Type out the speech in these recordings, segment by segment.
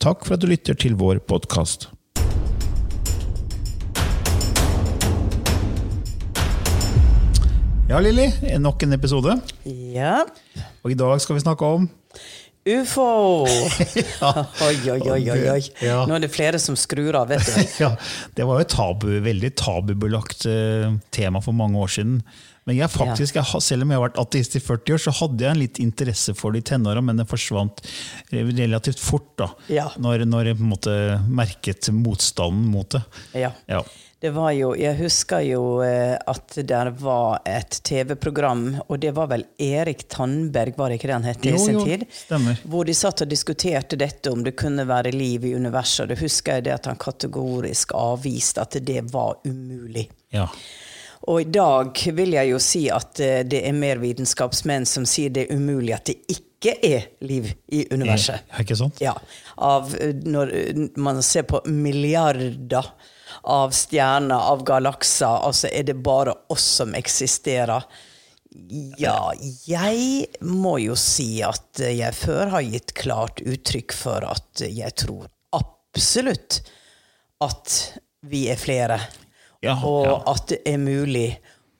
Takk for at du lytter til vår podkast. Ja, Lilly. Nok en episode. Ja. Og i dag skal vi snakke om Ufo! Oi, oi, oi, oi. oi. Ja. Nå er det flere som skrur av, vet du. Ja, det var jo et tabu, veldig tabubelagt eh, tema for mange år siden. Men jeg faktisk, jeg, selv om jeg har vært ateist i 40 år, så hadde jeg en litt interesse for det i tenåra, men det forsvant relativt fort da, Ja. når, når jeg på en måte merket motstanden mot det. Ja. Ja. Det var jo, jeg husker jo eh, at der var et TV-program, og det var vel Erik Tandberg, var det ikke det han het i sin jo, tid? stemmer. Hvor de satt og diskuterte dette, om det kunne være liv i universet. Og det husker jeg det at han kategorisk avviste at det var umulig. Ja. Og i dag vil jeg jo si at eh, det er mer vitenskapsmenn som sier det er umulig at det ikke er liv i universet. Er ikke sant? Ja. Av, eh, når eh, man ser på milliarder av stjerner, av galakser, altså er det bare oss som eksisterer. Ja, jeg må jo si at jeg før har gitt klart uttrykk for at jeg tror absolutt at vi er flere. Ja, og ja. at det er mulig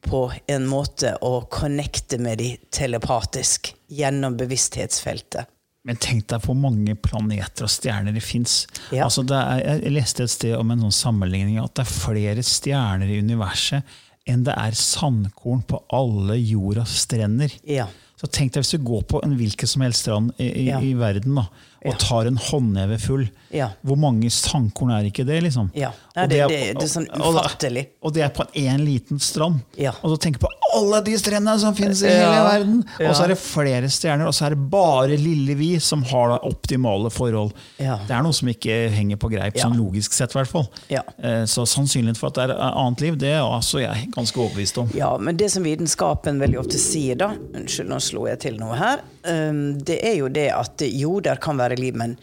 på en måte å connecte med de telepatisk gjennom bevissthetsfeltet. Men tenk deg hvor mange planeter og stjerner det fins. Ja. Altså jeg leste et sted om en sånn sammenligning at det er flere stjerner i universet enn det er sandkorn på alle jordas strender. Ja. Så tenk deg hvis du går på en hvilken som helst strand i, i, Ja. i verden da, og tar en håndneve full. Ja. Hvor mange sandkorn er ikke det? liksom? Ja. Nei, det, det- er- det- det er sånn og- og- ufattelig. Og det er på én liten strand. Ja. Og så tenker på alle de strendene som finnes i hele verden! Og så er det flere stjerner, og så er det bare lille vi som har optimale forhold. Det er noe som ikke henger på greip, sånn logisk sett. i hvert fall. Ja. Eh, Så sannsynligheten for at det er annet liv, det er altså jeg ganske overbevist om. Ja, men det som vitenskapen veldig ofte sier, da Unnskyld, nå slo jeg til noe her. um, Det er jo det at jo, der kan være liv, men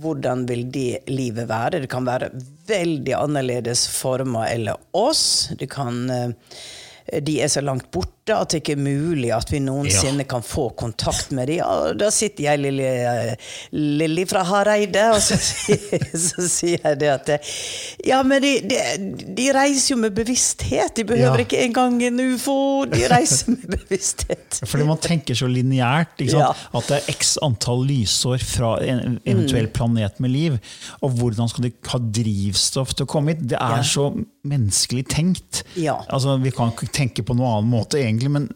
hvordan vil det livet være? Det kan være veldig annerledes former eller oss. Det kan uh, De er så langt borte at det ikke er mulig at vi noensinne kan få kontakt med dem. Ja, da sitter jeg, Lilly, Lilly fra Hareide, og så, så sier jeg det at Ja, men de, de, de reiser jo med bevissthet. De behøver Ja. ikke engang en ufo. De reiser med bevissthet. Fordi man tenker så lineært. Ja. At det er x antall lysår fra en eventuell Mm. planet med liv. Og hvordan skal de ha drivstoff til å komme hit? Det er Ja. så menneskelig tenkt. Ja. Altså, Vi kan ikke tenke på noen annen måte, egentlig, men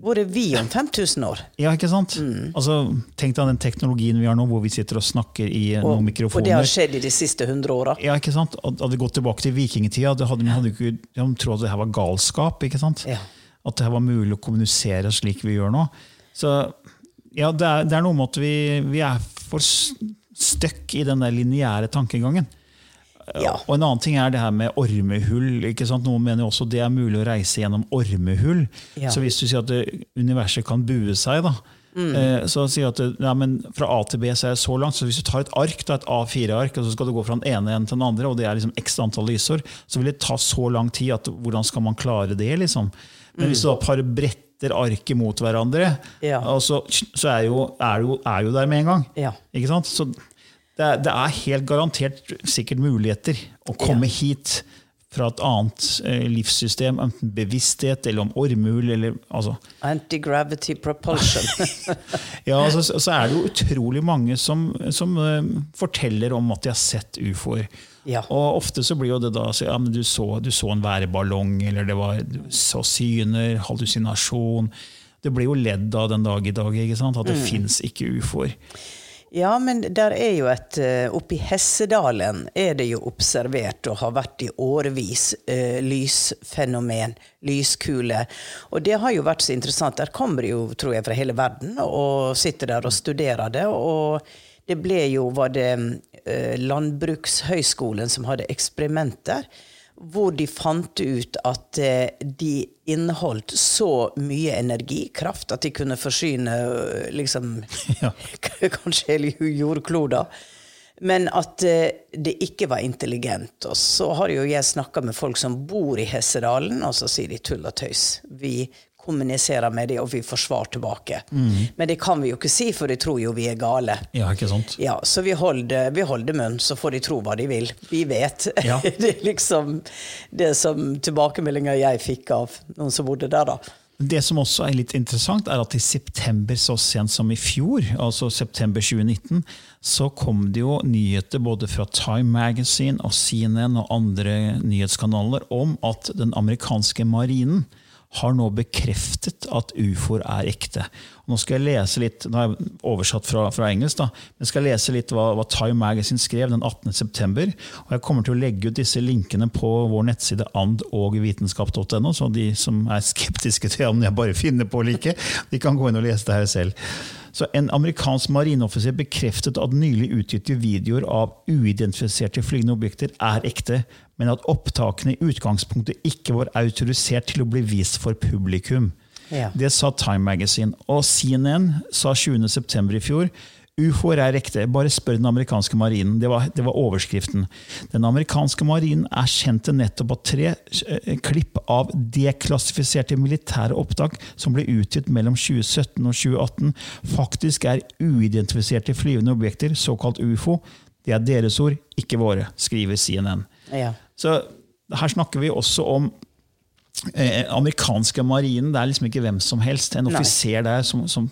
Hvor er vi om 5000 år? ja, ikke sant? Mm. Altså, Tenk deg den teknologien vi har nå, hvor vi sitter og snakker i eh, Og, noen og det har skjedd i de siste 100 åra. Ja, ikke sant? Hadde gått tilbake til vikingtida, det hadde, man hadde ikke de trodd at det her var galskap. ikke sant? Ja. At det her var mulig å kommunisere slik vi gjør nå. Så ja, det er, det er noe med at vi, vi er for støkk i den der lineære tankegangen. Ja. Og en annen ting er det her med ormehull. ikke sant? Noen mener også det er mulig å reise gjennom ormehull. Ja. Så hvis du sier at universet kan bue seg, da, mm. Så sier at ja, men fra A til B så er det så langt, så hvis du tar et ark, da, et A4-ark, og så skal du gå fra den ene enden til den andre, og det er liksom x antall lysår, så vil det ta så lang tid at hvordan skal man klare det? liksom? Men hvis du da par bretter arket mot hverandre, Ja. så, så er, jo, er, jo, er jo der med en gang. Ja. Ikke sant? Så det er, det er helt garantert sikkert muligheter å komme hit fra et annet eh, livssystem, enten bevissthet eller om ormehul eller altså, Anti-gravity propulsion. Ja, altså, så så er det jo utrolig mange som, som uh, forteller om at de har sett ufoer. Ja. Og ofte så blir jo det da så, ja, men du så, du så en værballong, eller det var du så syner, hallusinasjon. Det blir jo ledd av den dag i dag, ikke sant? at det Mm. fins ikke ufoer. Ja, men der er jo et eh, Oppe i Hessedalen er det jo observert og har vært i årevis eh, lysfenomen, lyskule. Og det har jo vært så interessant. Der kommer jo, tror jeg, fra hele verden og sitter der og studerer det. Og det ble jo, var det eh, Landbrukshøgskolen som hadde eksperimenter hvor de fant ut at eh, de inneholdt så mye energikraft at de kunne forsyne eh, liksom Ja. kanskje hele jordkloda. Men at eh, det ikke var intelligent. Og så har jo jeg snakka med folk som bor i Hessedalen, og så sier de tull og tøys. Vi kommuniserer med dem, og vi får svar tilbake. Men det kan vi jo ikke si, for de tror jo vi er gale. Ja, ikke sant? Ja, så vi holder, vi holder munn, så får de tro hva de vil. Vi vet. Ja. det er liksom det som tilbakemeldinga jeg fikk av noen som bodde der, da. Det som også er litt interessant, er at i september så sent som i fjor, altså september 2019, så kom det jo nyheter både fra Time Magazine og CNN og andre nyhetskanaler om at den amerikanske marinen har nå bekreftet at ufoer er ekte. Nå skal jeg lese litt, nå har jeg oversatt fra, fra engelsk, da, men jeg skal lese litt hva, hva Time Magazine skrev den 18. september. Og jeg kommer til å legge ut disse linkene på vår nettside andogvitenskap.no, så de som er skeptiske til om jeg bare finner på å like, de kan gå inn og lese det her selv. Så En amerikansk marineoffiser bekreftet at nylig utgitte videoer av uidentifiserte flygende objekter er ekte, men at opptakene i utgangspunktet ikke var autorisert til å bli vist for publikum. Ja. Det sa Time Magazine. Og CNN sa 20.9. i fjor ufoer er ekte, bare spør den amerikanske marinen. Det var, det var overskriften. Den amerikanske marinen er kjent nettopp at tre eh, klipp av deklassifiserte militære opptak som ble utgitt mellom 2017 og 2018, faktisk er uidentifiserte flyvende objekter, såkalt ufo. Det er deres ord, ikke våre, skriver CNN. Ja. Så her snakker vi også om eh, amerikanske marinen. Det er liksom ikke hvem som helst. En offiser der som, som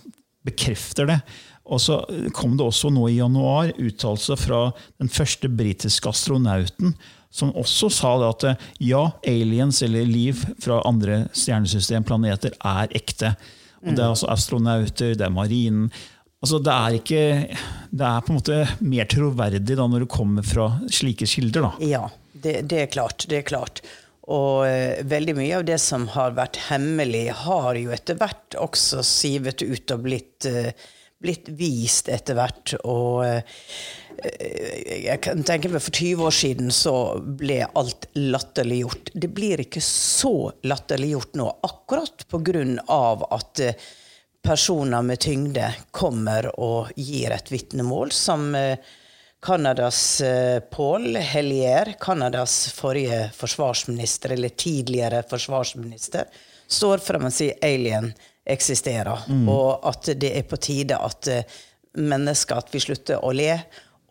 bekrefter det. Og så kom det også nå i januar uttalelser fra den første britiske astronauten, som også sa det at eh, ja, aliens eller liv fra andre stjernesystem, planeter, er ekte. Og Det er altså astronauter, det er marinen. Altså, det er ikke Det er på en måte mer troverdig da når det kommer fra slike kilder. da. Ja, det, det er klart. Det er klart. Og eh, veldig mye av det som har vært hemmelig, har jo etter hvert også sivet ut og blitt, eh, blitt vist etter hvert. Og eh, jeg kan tenke meg for 20 år siden så ble alt latterliggjort. Det blir ikke så latterliggjort nå, akkurat på grunn av at eh, personer med tyngde kommer og gir et vitnemål som eh, Canadas eh, Paul Hellier, Canadas forrige forsvarsminister, eller tidligere forsvarsminister, står frem og sier alien eksisterer, og at det er på tide at eh, mennesker at vi slutter å le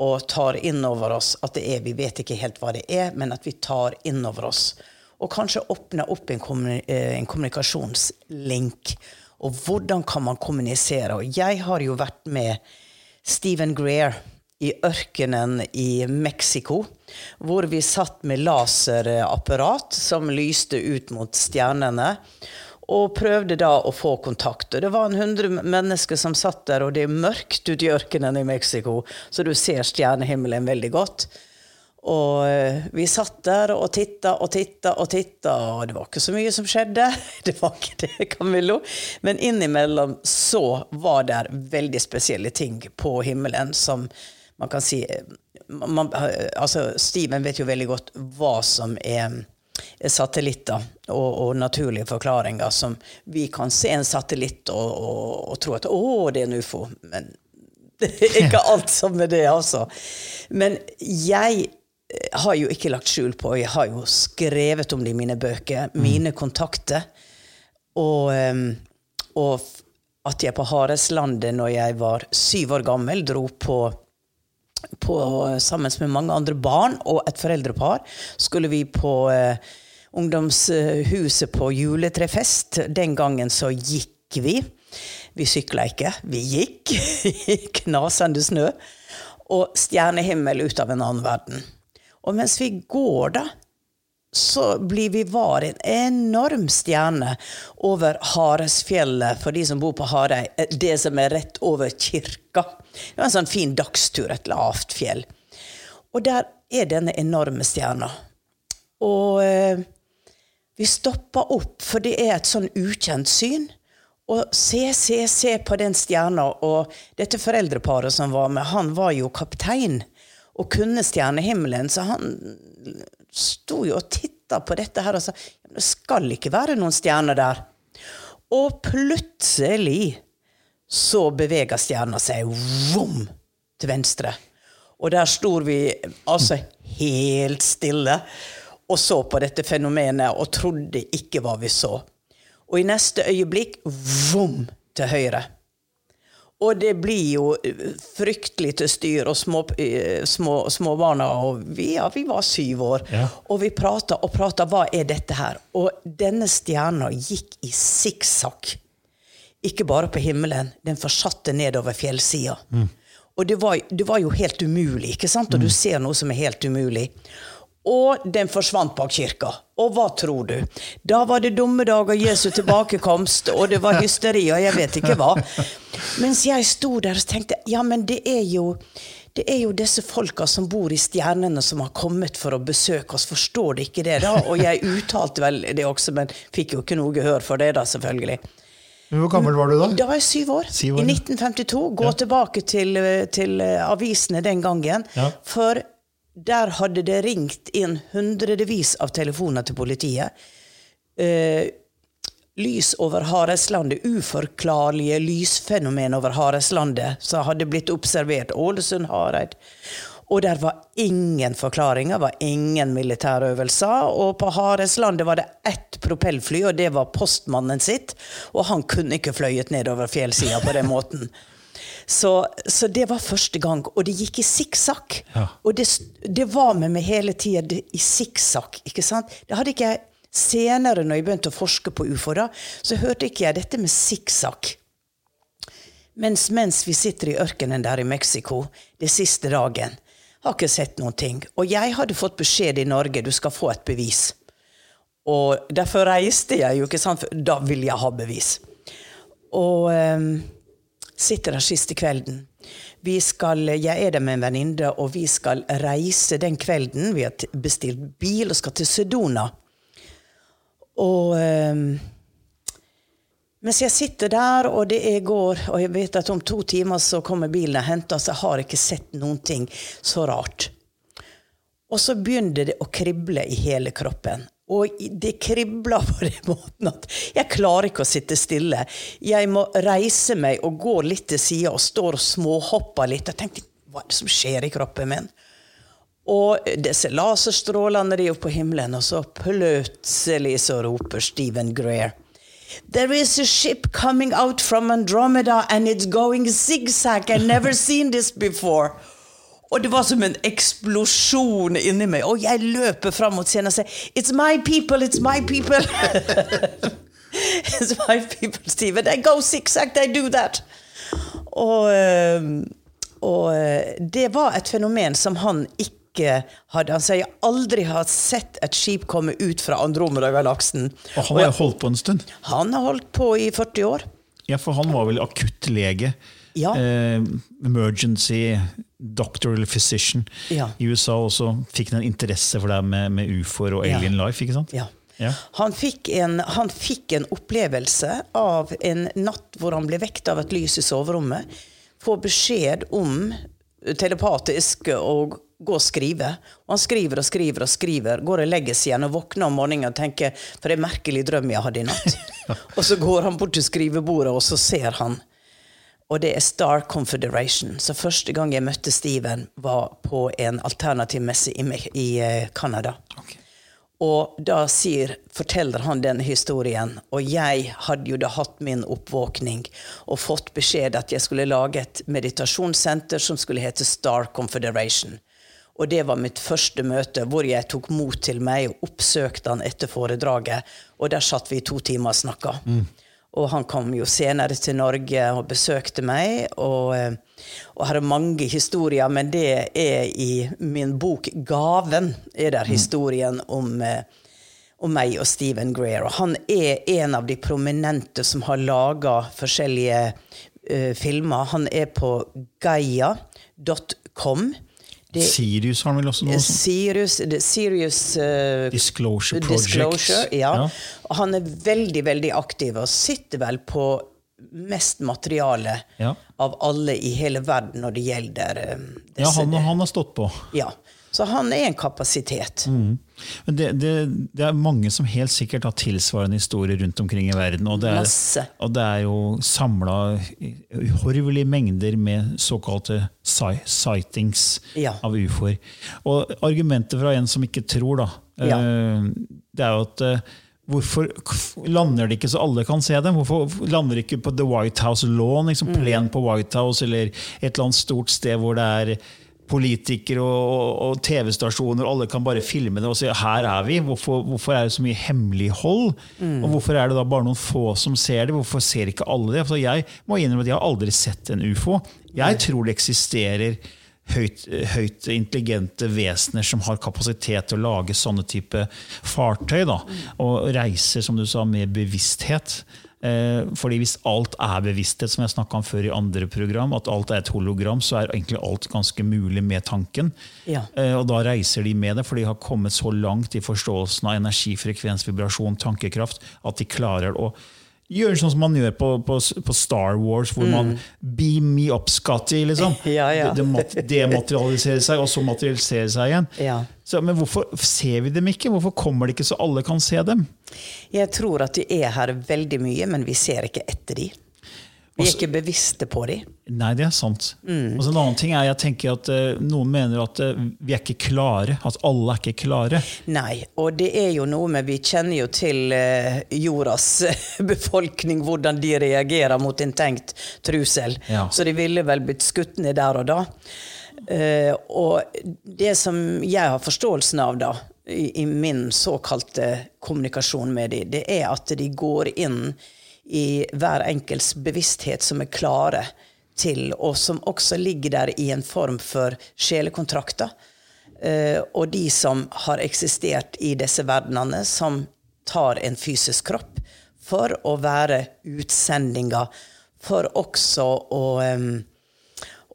og tar inn over oss at det er Vi vet ikke helt hva det er, men at vi tar inn over oss. Og kanskje åpne opp eh, en kommunikasjonslink. Og hvordan kan man kommunisere? Og jeg har jo vært med Stephen Greer i ørkenen i Mexico, hvor vi satt med laserapparat som lyste ut mot stjernene. Og prøvde da å få kontakt. Og det var en hundre mennesker som satt der, og det er mørkt ute i ørkenen i Mexico, så du ser stjernehimmelen veldig godt. Og eh, vi satt der og titta og titta og titta, og det var ikke så mye som skjedde. Det var ikke det, Camillo. Men innimellom så var det veldig spesielle ting på himmelen som man kan si man, altså Steven vet jo veldig godt hva som er er satellitter og, og, naturlige forklaringer som vi kan se en satellitt og, og, og tro at å, det er en ufo. Men det er ikke alt som er det, altså. Men jeg har jo ikke lagt skjul på, jeg har jo skrevet om det i mine bøker, mine kontakter. Og, ehm, og at jeg på Hareslandet, når jeg var syv år gammel, dro på, på sammen med mange andre barn og et foreldrepar, skulle vi på eh, ungdomshuset på juletrefest. Den gangen så gikk vi. Vi sykla ikke, vi gikk i knasende snø. Og stjernehimmel ut av en annen verden. Og mens vi går, da, så blir vi var en enorm stjerne over Haresfjellet, for de som bor på Harøy. Det som er rett over kirka. Det var en sånn fin dagstur, et lavt fjell. Og der er denne enorme stjerna. Og eh, vi stopper opp, for det er et sånn ukjent syn. Og se, se, se på den stjerna. Og dette foreldreparet som var med, han var jo kaptein og kunne stjernehimmelen, så han sto jo og titta på dette her og sa det skal ikke være noen stjerner der. Og plutselig så bevega stjerna seg vom til venstre. Og der sto vi altså helt stille og så på dette fenomenet og trodde ikke hva vi så. Og i neste øyeblikk vom til høyre. Og det blir jo eh, fryktelig til styr, og små, eh, små, småbarna Og vi, ja, vi var syv år. Ja. Og vi prata og prata. Hva er dette her? Og denne stjerna gikk i sikksakk. Ikke bare på himmelen, den forsatte nedover fjellsida. Mm. Og det var, det var, jo helt umulig, ikke sant? Og du mm. ser noe som er helt umulig og den forsvant bak kirka. Og hva tror du? Da var det dommedag og Jesu tilbakekomst, og det var hysteri og jeg vet ikke hva. Mens jeg sto der og tenkte ja, men det er jo det er jo disse folka som bor i stjernene, som har kommet for å besøke oss. Forstår de ikke det, da? Og jeg uttalte vel det også, men fikk jo ikke noe gehør for det, da, selvfølgelig. Hvor gammel var du da? Da var jeg syv år. Syv år I 1952. Gå ja. tilbake til, til, avisene den gangen. Ja. For der hadde det ringt inn hundrevis av telefoner til politiet. Eh, lys over Hareslandet, uforklarlige lysfenomen over Hareslandet, som hadde blitt observert. Ålesund, Hareid. Og der var ingen forklaringer, var ingen militærøvelser. Og på Hareslandet var det ett propellfly, og det var postmannen sitt. Og han kunne ikke fløyet nedover fjellsida på den måten. Så, så, det var første gang. Og det gikk i sikksakk. Ja. Og det, det, var med meg hele tida i sikksakk. ikke sant? Det hadde ikke jeg senere, når jeg begynte å forske på ufo, da, så hørte ikke jeg dette med sikksakk. Mens, mens vi sitter i ørkenen der i Mexico den siste dagen, har ikke sett noen ting. Og jeg hadde fått beskjed i Norge du skal få et bevis. Og derfor reiste jeg jo, ikke sant, for da vil jeg ha bevis. Og... Um, sitter der siste kvelden. Skal, jeg er der med en venninne, og vi skal reise den kvelden. Vi har bestilt bil og skal til Sedona. Og um, mens jeg sitter der, og det er går, og jeg vet at om to timer så kommer bilen og henter oss, jeg har ikke sett noen ting så rart. Og så begynner det å krible i hele kroppen. Og det kribler på den måten at jeg klarer ikke å sitte stille. Jeg må reise meg og gå litt til sida og står og småhopper litt. Jeg tenkte, hva er det som skjer i kroppen min? Og disse laserstrålene er er på himmelen, og så plutselig så roper Stephen Greer. There is a ship coming out from Andromeda and it's going zigzag. I've never seen this before. Og det var som en eksplosjon inni meg. Og jeg løper fram mot scenen og sier It's my people, it's my people. it's my people, Steven. They go zigzag, they do that. Og, eh, og, eh, det var et fenomen som han ikke hadde. Han sier 'jeg aldri har sett et skip komme ut fra Andromeda-galaksen. Og han har holdt på en stund? Han har holdt på i 40 år. Ja, for han var vel akuttlege? Ja. Eh, emergency doctor eller physician ja. i USA også fikk en interesse for det med, med ufoer og alien life. ikke sant? Ja. Ja. Han, fikk en, han, fikk en, opplevelse av en natt hvor han ble vekt av et lys i soverommet. Få beskjed om telepatisk og gå og skrive. Og han skriver og skriver og skriver, går og legger seg igjen og våkner om morgenen og tenker for det er merkelig drøm jeg hadde i natt. og så går han bort til skrivebordet, og så ser han. Og det er Star Confederation. Så første gang jeg møtte Steven, var på en alternativmesse i, i Canada. Okay. Og da sier, forteller han den historien. Og jeg hadde jo da hatt min oppvåkning og fått beskjed at jeg skulle lage et meditasjonssenter som skulle hete Star Confederation. Og det var mitt første møte hvor jeg tok mot til meg og oppsøkte han etter foredraget. Og der satt vi i to timer og snakka. Og han kom jo senere til Norge og besøkte meg. Og, eh, og har mange historier, men det er i min bok 'Gaven'. er der historien om, eh, om meg og Stephen Greer. Og han er en av de prominente som har laga forskjellige uh, filmer. Han er på gaia.com. Det Sirius har han vel også noe sånt? Sirius, Sirius uh, Disclosure Project. Disclosure, ja. Ja. Han er veldig, veldig aktiv og sitter vel på mest materiale Ja. av alle i hele verden når det gjelder eh, Ja, han, han har stått på. ja. Så han er en kapasitet. Men det, det, det er mange som helt sikkert har tilsvarende historier rundt omkring i verden. Og det er, og det er jo samla uhorvelige mengder med såkalte sightings Ja. av ufoer. Og argumentet fra en som ikke tror, da, Ja. eh, det er jo at eh, Hvorfor lander de ikke så alle kan se dem? Hvorfor lander de ikke på The White House Lawn, liksom Mm. plen på White House, eller et eller annet stort sted hvor det er politikere og, og, og TV-stasjoner, alle kan bare filme det og si 'her er vi'. Hvorfor, hvorfor er det så mye hemmelighold? Mm. Og hvorfor er det da bare noen få som ser det? Hvorfor ser ikke alle det? For jeg må innrømme at jeg har aldri sett en ufo. Jeg tror det eksisterer høyt, høyt intelligente vesener som har kapasitet til å lage sånne type fartøy. Da, og reiser, som du sa, med bevissthet. Eh, fordi hvis alt er bevissthet, som jeg snakka om før i andre program, at alt er et hologram, så er egentlig alt ganske mulig med tanken. Ja. Eh, og da reiser de med det, for de har kommet så langt i forståelsen av energi, frekvens, vibrasjon, tankekraft, at de klarer å gjøre sånn som man gjør på, på, på Star Wars, hvor man beam me up, Scotty, liksom. Ja, ja. Det, det mat- dematerialiserer seg, og så materialiserer seg igjen. Ja. Så, men hvorfor ser vi dem ikke? Hvorfor kommer det ikke så alle kan se dem? Jeg tror at de er her veldig mye, men vi ser ikke etter de. Vi er ikke bevisste på dem. Nei, det er sant. Mm. Og så en annen ting er, jeg tenker at uh, Noen mener at uh, vi er ikke klare. At alle er ikke klare. Nei, og det er jo noe med Vi kjenner jo til uh, jordas befolkning, hvordan de reagerer mot en tenkt trussel. Ja. Så de ville vel blitt skutt ned der og da. Og det som jeg har forståelsen av da, i, i min såkalte kommunikasjon med dem, det er at de går inn i hver enkelts bevissthet som er klare til, og som også ligger der i en form for sjelekontrakter. Eh, og de som har eksistert i disse verdenene, som tar en fysisk kropp for å være utsendinger, for også å, em,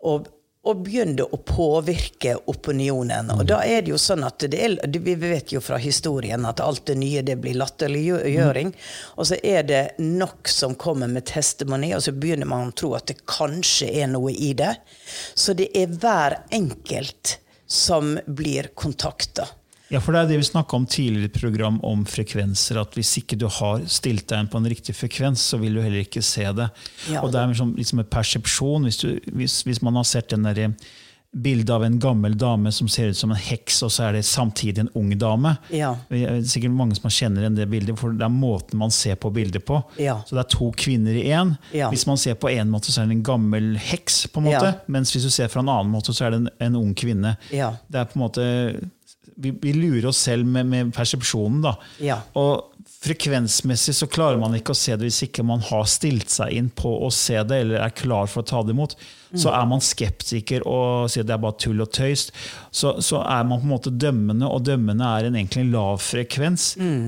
å, å begynte å påvirke opinionen. Og da er det jo sånn at det er, Vi vet jo fra historien at alt det nye det blir latterliggjøring. Og så er det nok som kommer med testimoni, og så begynner man å tro at det kanskje er noe i det. Så det er hver enkelt som blir kontakta. Ja, for Det er det vi snakka om tidligere i program om frekvenser. at Hvis ikke du har stilt deg inn på en riktig frekvens, så vil du heller ikke se det. Ja. Og Det er liksom, liksom en persepsjon. Hvis, du, hvis, hvis man har sett den der eh, bildet av en gammel dame som ser ut som en heks, og så er det samtidig en ung dame. Ja. Det er sikkert mange som kjenner igjen det bildet, for det er måten man ser på bildet på. Ja. Så det er to kvinner i én. Ja. Hvis man ser på en måte, så er det en gammel heks, på en måte. Mens hvis du ser fra en annen måte, så er det en, en ung kvinne. Ja. Det er på en måte vi, vi lurer oss selv med, med persepsjonen. da. Ja. Og frekvensmessig så klarer man ikke å se det hvis ikke man har stilt seg inn på å se det, eller er klar for å ta det imot. Så er man skeptiker og sier det er bare tull og tøys. Så, så er man på en måte dømmende, og dømmende er en egentlig lav frekvens.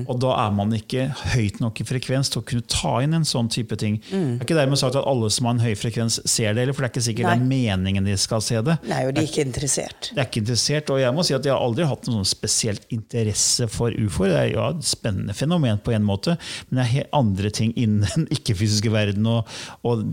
Og da er man ikke høyt nok i frekvens til å kunne ta inn en sånn type ting. Det er ikke dermed sagt at alle som har en høy frekvens, ser det, eller for det er ikke sikkert det er meningen de skal se det. Nei, og de er ikke interessert. Det er ikke interessert, og jeg må si at jeg har aldri hatt noen sånn spesielt interesse for ufoer. Det er jo et spennende fenomen på en måte, men det er andre ting innen den ikke-fysiske verden. Og, og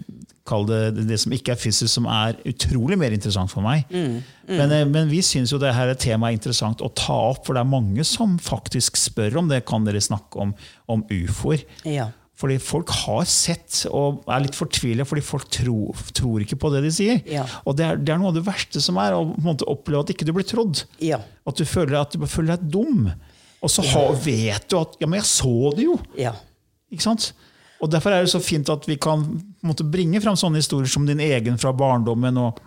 kall det, det som ikke er fysisk, som er utrolig mer interessant for meg. Men, mm. men vi syns jo det her temaet er interessant å ta opp, for det er mange som faktisk spør om det. Kan dere snakke om, om ufoer? Ja. Fordi folk har sett og er litt fortvilet fordi folk tror, tror ikke på det de sier. Ja. Og det er, det er noe av det verste som er, å oppleve at ikke du blir trodd. Ja. At du føler, at du føler deg dum. Og så har, vet du at Ja, men jeg så det jo! Ja. Ikke sant? Og Derfor er det så fint at vi kan måtte bringe fram sånne historier som din egen fra barndommen. og,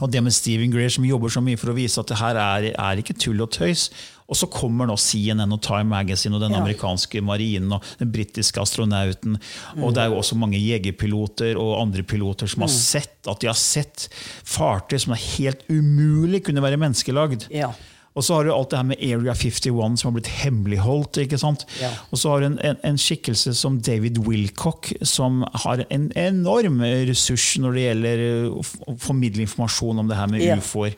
og det med Stephen Greer, som jobber så mye for å vise at det her er, er ikke tull og tøys. Og så kommer nå CNN og Time Magazine og den Ja. amerikanske marinen og den britiske astronauten. Og det er jo også mange jegerpiloter og andre piloter som har sett at de har sett fartøy som er helt umulig kunne være menneskelagd. Ja. Og så har du alt det her med Area 51 som har blitt hemmeligholdt. ikke sant? Ja. Og så har du en, en, en skikkelse som David Wilcock, som har en enorm ressurs når det gjelder eh, å formidle informasjon om det her med Ja. ufoer.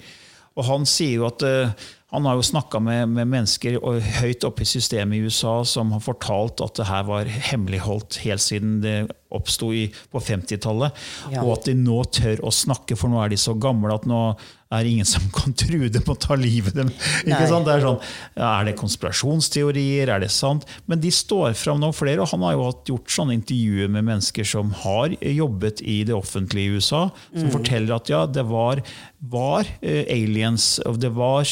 Og han sier jo at uh, han har jo snakka med, med mennesker høyt oppe i systemet i USA som har fortalt at det her var hemmeligholdt helt siden det oppsto på 50-tallet. Ja. Og at de nå tør å snakke, for nå er de så gamle at nå er det ingen som kan true dem og ta livet dem. Ikke Nei. sant? Det er, sånn, er det konspirasjonsteorier? Er det sant? Men de står fram nå flere, og han har jo gjort sånne intervjuer med mennesker som har jobbet i det offentlige i USA, som Mm. forteller at ja, det var, var eh, aliens, og det var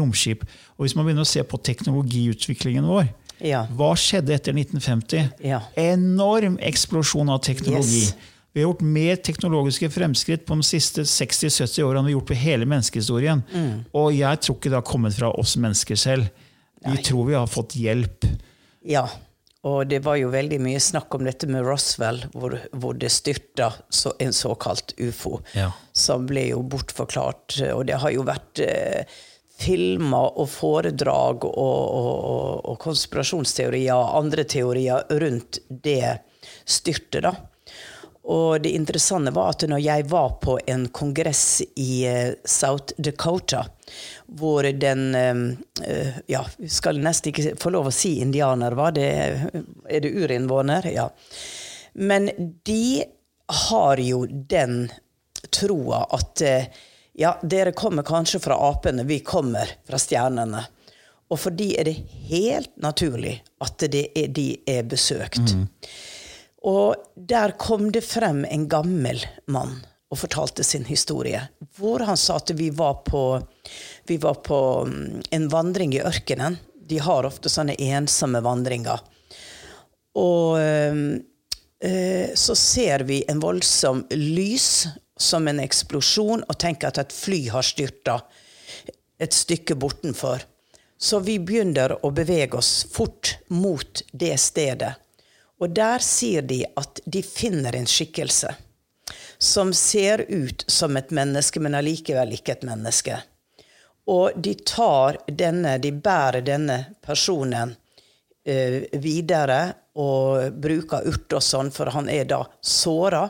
romskip. Og hvis man begynner å se på teknologiutviklingen vår, Ja. hva skjedde etter 1950? Ja. Enorm eksplosjon av teknologi. Yes. Vi har gjort mer teknologiske fremskritt på de siste 60-70 årene enn vi har gjort på hele menneskehistorien. Mm. Og jeg tror ikke det har kommet fra oss mennesker selv. Vi tror vi har fått hjelp. Ja, og det var jo veldig mye snakk om dette med Roswell, hvor, hvor det styrta så, en såkalt ufo, Ja. som ble jo bortforklart. Og det har jo vært eh, filmer og foredrag og, og, og, og konspirasjonsteorier og andre teorier rundt det styrtet, da. Og det interessante var at når jeg var på en kongress i eh, South Dakota, hvor den eh, eh, Ja, skal nesten ikke få lov å si indianer, hva? Det, er det urinnvåner? Ja. Men de har jo den troa at ja, dere kommer kanskje fra apene, vi kommer fra stjernene. Og for de er det helt naturlig at er, de er besøkt. Og der kom det frem en gammel mann og fortalte sin historie. Hvor han sa at vi var på, vi var på mm, en vandring i ørkenen. De har ofte sånne ensomme vandringer. Og øh, så ser vi en voldsom lys som en eksplosjon, og tenker at et fly har styrta et stykke bortenfor. Så vi begynner å bevege oss fort mot det stedet. Og der sier de at de finner en skikkelse som ser ut som et menneske, men allikevel ikke et menneske. Og de tar denne, de bærer denne personen eh, videre og bruker urt og sånn, for han er da såra.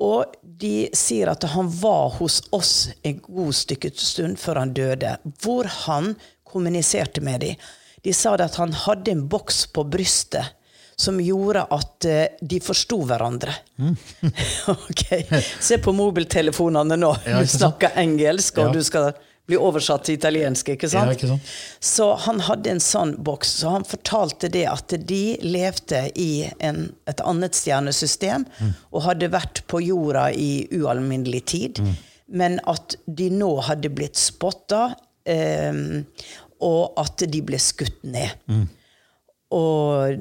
Og de sier at han var hos oss en god stykke stund før han døde, hvor han kommuniserte med dem. De sa at han hadde en boks på brystet som gjorde at eh, de forsto hverandre. ok, Se på mobiltelefonene nå. Ja, du snakker engelsk, og Ja. du skal bli oversatt til italiensk, ikke sant? Ja, ikke sant? Så han hadde en sånn boks, så han fortalte det at de levde i en, et annet stjernesystem og hadde vært på jorda i ualminnelig tid, men at de nå hadde blitt spotta, eh, og at de ble skutt ned. Og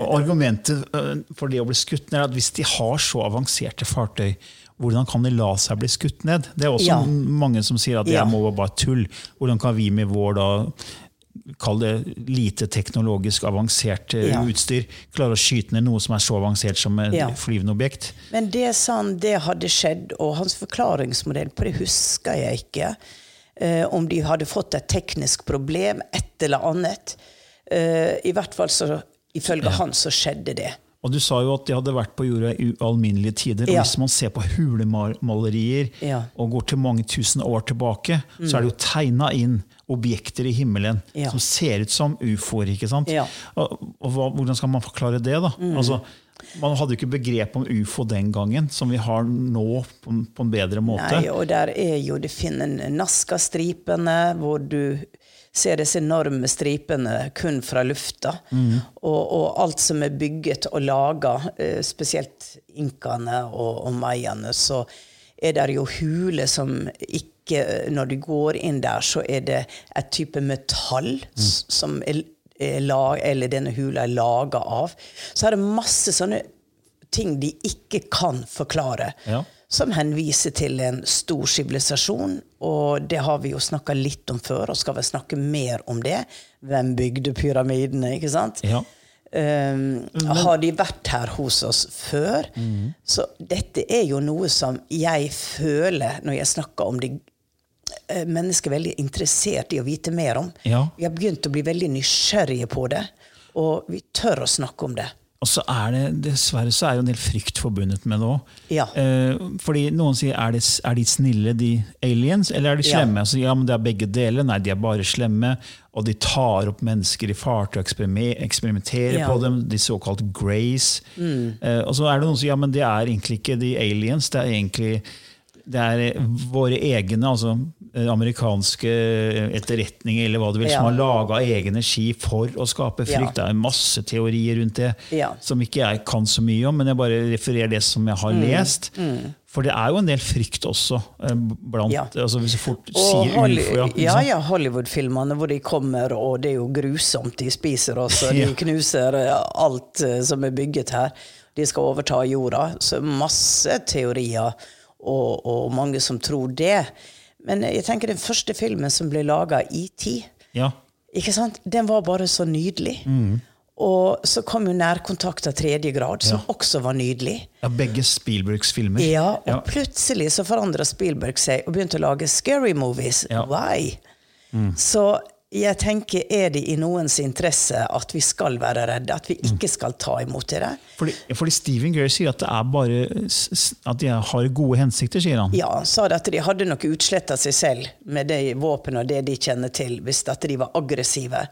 Og argumentet øh, for det å bli skutt ned er at hvis de har så avanserte fartøy, hvordan kan de la seg bli skutt ned? Det er også Ja. mange som sier at det Ja. må være bare tull. Hvordan kan vi med vår da, kall det lite teknologisk avansert øh, Ja. utstyr, klare å skyte ned noe som er så avansert som et flyvende objekt? Men det han, det hadde skjedd, og hans forklaringsmodell på det husker jeg ikke. Eh, om de hadde fått et teknisk problem, et eller annet. Eh, I hvert fall så, ifølge han, så skjedde det. Og Du sa jo at de hadde vært på jorda i ualminnelige tider. og Ja. Hvis man ser på hulemalerier Ja. og går til mange tusen år tilbake, så er det jo tegna inn objekter i himmelen Ja. som ser ut som ufoer. ikke sant? Ja. Og, og hva, Hvordan skal man forklare det? da? Altså, Man hadde jo ikke begrep om ufo den gangen, som vi har nå på, på en bedre måte. Nei, og der er jo du finner Nazca-stripene, hvor du ser disse enorme stripene kun fra lufta. Og, og, alt som er bygget og laga, eh, spesielt inkaene og, og mayaene, så er det jo huler som ikke Når du går inn der, så er det et type metall mm. som er, er lag, eller denne hula er laga av. Så er det masse sånne ting de ikke kan forklare Ja. Som henviser til en stor sivilisasjon. Og det har vi jo snakka litt om før, og skal vel snakke mer om det. Hvem bygde pyramidene, ikke sant? Ja. Um, har de vært her hos oss før? Så dette er jo noe som jeg føler når jeg snakker om det eh, mennesker er veldig interessert i å vite mer om. Ja. Vi har begynt å bli veldig nysgjerrige på det, og vi tør å snakke om det. Og så er det dessverre så er det en del frykt forbundet med det òg. Ja. Eh, fordi noen sier er, det, er de snille, de aliens, eller er de Ja. slemme? Ja, men Det er begge deler. Nei, de er bare slemme. Og de tar opp mennesker i fartøy og eksperimenterer Ja. Mm. på dem. De såkalt Grace. Eh, og så er det noen som sier ja, men det er egentlig ikke de aliens. Det er egentlig det er våre egne, altså amerikanske etterretninger eller hva du vil, som har laga egne ski for å skape frykt. Ja. Det er masse teorier rundt det Ja. som ikke jeg kan så mye om, men jeg bare refererer det som jeg Mm. har lest. For det er jo en del frykt også. eh, Blant, Ja. altså Hvis du fort sier Holly- ufo, ja, ja, ja, Hollywood-filmene hvor de kommer, og det er jo grusomt. De spiser oss, og de knuser eh, alt eh, som er bygget her. De skal overta jorda. Så masse teorier, og, og mange som tror det. Men jeg tenker den første filmen som ble laga, ET, Ja. ikke sant? den var bare så nydelig. Og så kom jo Nærkontakt av tredje grad, som også var nydelig. ja, begge Spielbergs filmer. Ja, og Ja. plutselig så forandra Spielberg seg og begynte å lage scary movies. Ja. Why? Så jeg tenker, er det i noens interesse at vi skal være redde? At vi ikke skal ta imot det? Fordi, fordi Stephen Gray sier at det er bare at de har gode hensikter, sier han. Ja, han sa at de hadde nok utsletta seg selv med de våpnene og det de kjenner til, hvis at de var aggressive.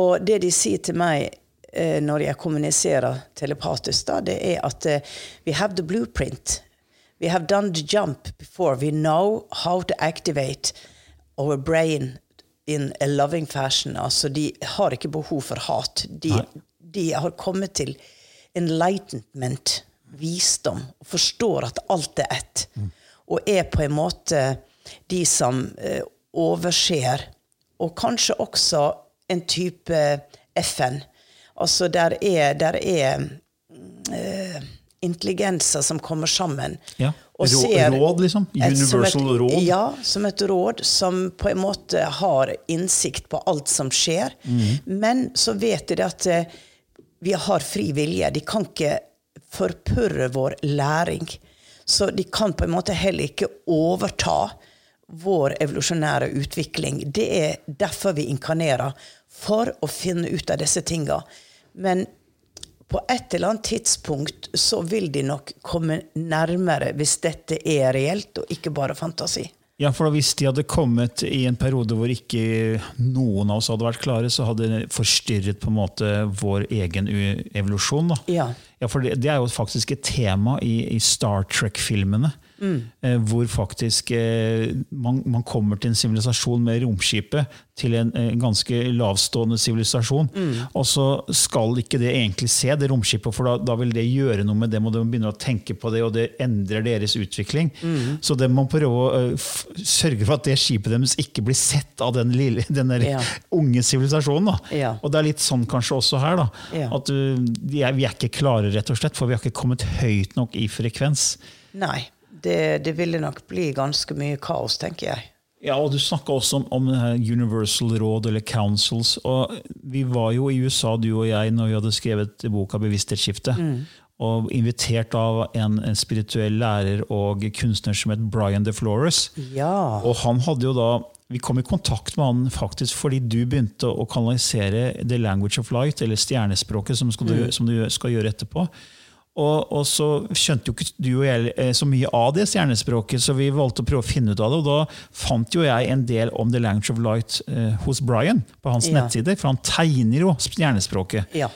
Og det de sier til meg eh, når jeg kommuniserer telepatisk, da, det er at eh, we have the blueprint. We have done the jump before. We know how to activate our brain in a loving fashion. Altså, de har ikke behov for hat. De, de har kommet til enlightenment, visdom, og forstår at alt er ett. Og er på en måte de som eh, overser, og kanskje også en type FN. Altså der er, der er eh, intelligenser som kommer sammen. Ja. Ser råd, liksom? Universal et- råd? Ja, som et råd som på en måte har innsikt på alt som skjer. Men så vet de at eh, vi har fri vilje. De kan ikke forpurre vår læring. Så de kan på en måte heller ikke overta vår evolusjonære utvikling. Det er derfor vi inkarnerer. For å finne ut av disse tinga. Men på et eller annet tidspunkt så vil de nok komme nærmere hvis dette er reelt, og ikke bare fantasi. Ja, for Hvis de hadde kommet i en periode hvor ikke noen av oss hadde vært klare, så hadde det forstyrret på en måte vår egen evolusjon. da. Ja. Ja, for det, det er jo faktisk et tema i, i Star Trek-filmene. Eh, hvor faktisk eh, man, man kommer til en sivilisasjon med romskipet til en en ganske lavstående sivilisasjon. Og så skal ikke det egentlig se det romskipet, for da, da vil det gjøre noe med dem, og de begynner å tenke på det, og det endrer deres utvikling. Så det må prøve å eh, sørge for at det skipet deres ikke blir sett av den, lille, den Ja. unge sivilisasjonen. da. Ja. Og det er litt sånn kanskje også her. da, Ja. At uh, vi, vi er ikke klare, rett og slett, for vi har ikke kommet høyt nok i frekvens. Nei. Det, det ville nok bli ganske mye kaos, tenker jeg. Ja, og Du snakka også om, om Universal Råd, eller Councils. og Vi var jo i USA, du og jeg, når vi hadde skrevet boka 'Bevissthetsskifte'. Og invitert av en, en spirituell lærer og kunstner som het Brian DeFlores. Ja. Og han hadde jo da Vi kom i kontakt med han faktisk fordi du begynte å kanalisere The Language of Light, eller stjernespråket, som, skal du, som du skal gjøre etterpå. Og, og så skjønte jo ikke du og jeg eh, så mye av det stjernespråket, så vi valgte å prøve å finne ut av det. Og da fant jo jeg en del om The Language of Light eh, hos Brian på hans Ja. nettside, for han tegner jo stjernespråket. Ja.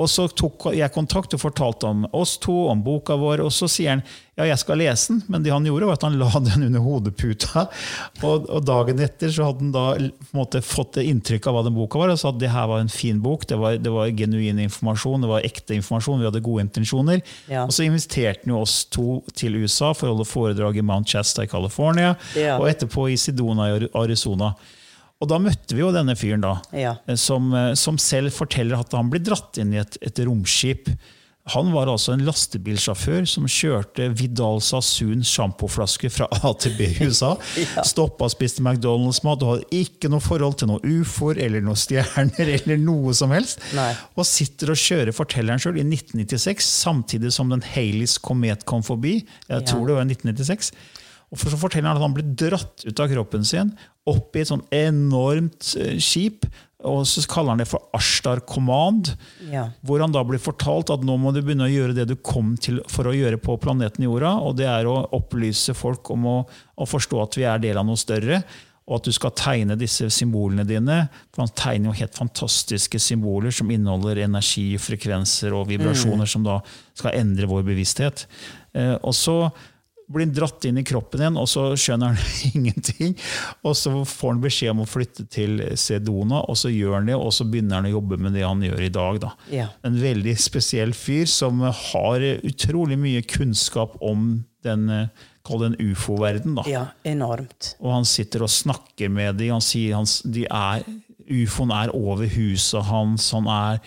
Og så tok jeg kontakt og fortalte om oss to, om boka vår. Og så sier han ja, jeg skal lese den, men det han gjorde, var at han la den under hodeputa. Og, og dagen etter så hadde han da på en måte fått det inntrykk av hva den boka var, og sa at det her var en fin bok, det var, det var genuin informasjon, det var ekte informasjon, vi hadde gode intensjoner. Ja. Og så inviterte han jo oss to til USA for å holde foredrag i Mount Shasta i California, Ja. og etterpå i Sidona i Arizona. Og da møtte vi jo denne fyren, da, Ja. eh, som, eh, som selv forteller at han ble dratt inn i et, et romskip. Han var altså en lastebilsjåfør som kjørte Vidal Sassoon sjampoflasker fra A til B i USA. Ja. Stoppa og spiste McDonald's-mat og hadde ikke noe forhold til noen ufoer eller noen stjerner. eller noe som helst. Nei. Og sitter og kjører fortelleren sjøl i 1996, samtidig som den Haleys komet kom forbi. Jeg tror det var i 1996. Og for så forteller han at han ble dratt ut av kroppen sin, opp i et sånn enormt eh, skip. Og så kaller han det for Ashtar Command. Ja. Hvor han da blir fortalt at nå må du begynne å gjøre det du kom til for å gjøre på planeten Jorda. Og det er å opplyse folk om å, å forstå at vi er del av noe større. Og at du skal tegne disse symbolene dine. For han tegner jo helt fantastiske symboler som inneholder energi, frekvenser og vibrasjoner som da skal endre vår bevissthet. Eh, og så blir dratt inn i kroppen igjen, og så skjønner han ingenting. Og så får han beskjed om å flytte til Sedona, og så gjør han det, og så begynner han å jobbe med det han gjør i dag. Da. Ja. En veldig spesiell fyr som har utrolig mye kunnskap om den, kall det en ufo-verden. da. ja, enormt. Og han sitter og snakker med dem. Han sier han, de er, ufoen er over huset hans. Han er,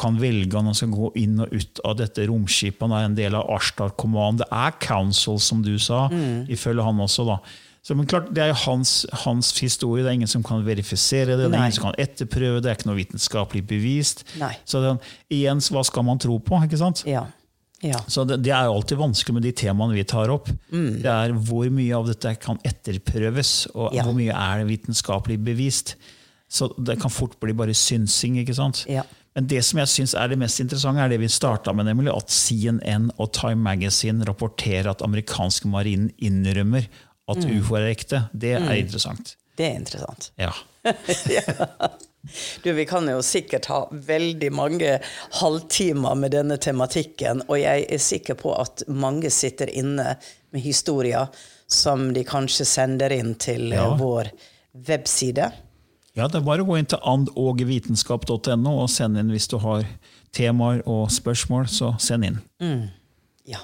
kan velge om han skal gå inn og ut av dette romskipet. Han er en del av Ashtar Command. Det er Council, som du sa, ifølge han også. da. Så, men klart, Det er jo hans, hans historie. Det er ingen som kan verifisere det. det er ingen som kan etterprøve det. Det er ikke noe vitenskapelig bevist. Nei. Så den, igjen, hva skal man tro på? ikke sant? Ja. Ja. Så det, det er jo alltid vanskelig med de temaene vi tar opp. Mm. Det er Hvor mye av dette kan etterprøves, og Ja. hvor mye er det vitenskapelig bevist. Så Det kan fort bli bare synsing. ikke sant? Ja. Men det som jeg syns er det mest interessante, er det vi starta med, nemlig at CNN og Time Magazine rapporterer at amerikanske marinen innrømmer at Mm. ufo er ekte. Det er interessant. Det er interessant. Ja. Du, vi kan jo sikkert ha veldig mange halvtimer med denne tematikken, og jeg er sikker på at mange sitter inne med historier som de kanskje sender inn til Ja. vår webside. Ja, det er bare å gå inn til andogvitenskap.no og sende inn hvis du har temaer og spørsmål. Så send inn. Ja.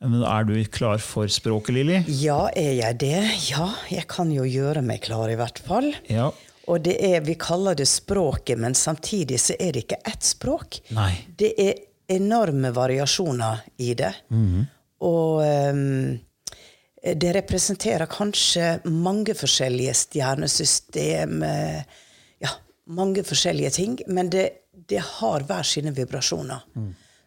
Men er du klar for språket, Lilly? ja, er jeg det? Ja, jeg kan jo gjøre meg klar, i hvert fall. Ja. Og det er, vi kaller det språket, men samtidig så er det ikke ett språk. Nei. Det er enorme variasjoner i det. Og ehm, det representerer kanskje mange forskjellige stjernesystem. eh, Ja, mange forskjellige ting. Men det, det har hver sine vibrasjoner.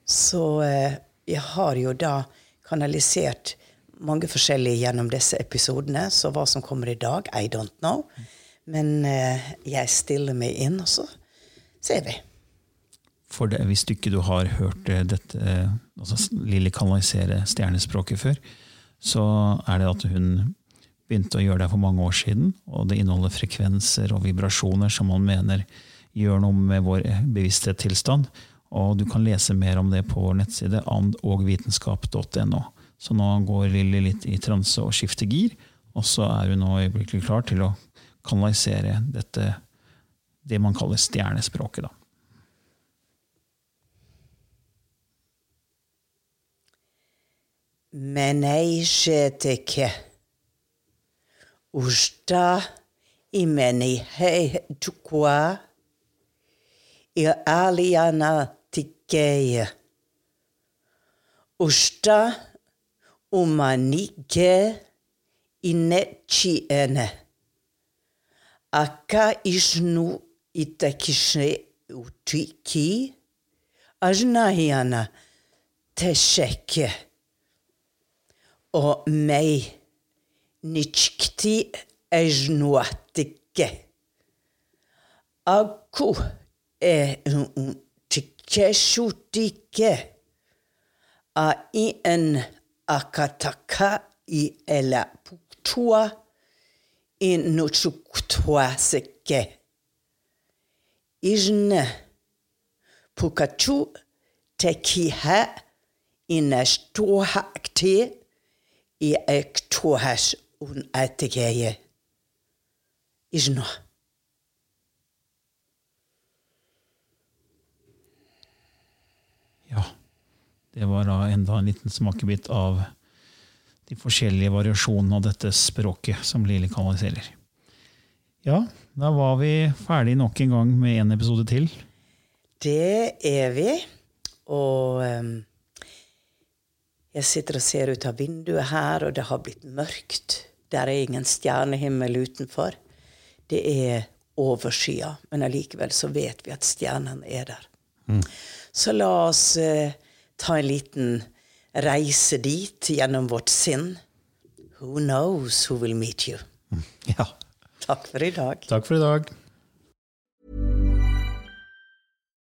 Så eh, jeg har jo da kanalisert mange forskjellige gjennom disse episodene. Så hva som kommer i dag, I don't know. Men eh, jeg stiller meg inn, og så ser vi. For det, hvis du ikke du har hørt eh, dette, eh, altså Lilly kanalisere stjernespråket før, så er det at hun begynte å gjøre det for mange år siden. Og det inneholder frekvenser og vibrasjoner som man mener gjør noe med vår bevissthetstilstand. Og du kan lese mer om det på vår nettside andogvitenskap.no. Så nå går Lilly litt i transe og skifter gir, og så er hun nå øyeblikkelig klar til å kanalisere dette, det man kaller stjernespråket. da. Menejteki. Usta imeni heitukua ir aliana tikeia. Usta umanike inechiene. Aka isnu itakishne utiki ajnahiana tesheke. Og meg Nitschkti ejnuatike. Aku e tikeshutike a ien akataka i ela puktua i nuchuktuasike. Ijne Pukachu tekihe ineståhakti i ektohas un etikeye. Isno. Ja, det var da enda en liten smakebit av de forskjellige variasjonene av dette språket som Lili kanaliserer. Ja, da var vi ferdig nok en gang med en episode til. Det er vi. Og ehm, jeg sitter og ser ut av vinduet her, og det har blitt mørkt. Der er ingen stjernehimmel utenfor. Det er overskya, men allikevel så vet vi at stjernene er der. Så la oss eh, ta en liten reise dit gjennom vårt sinn. Who knows who will meet you? Ja, Takk for i dag. takk for i dag.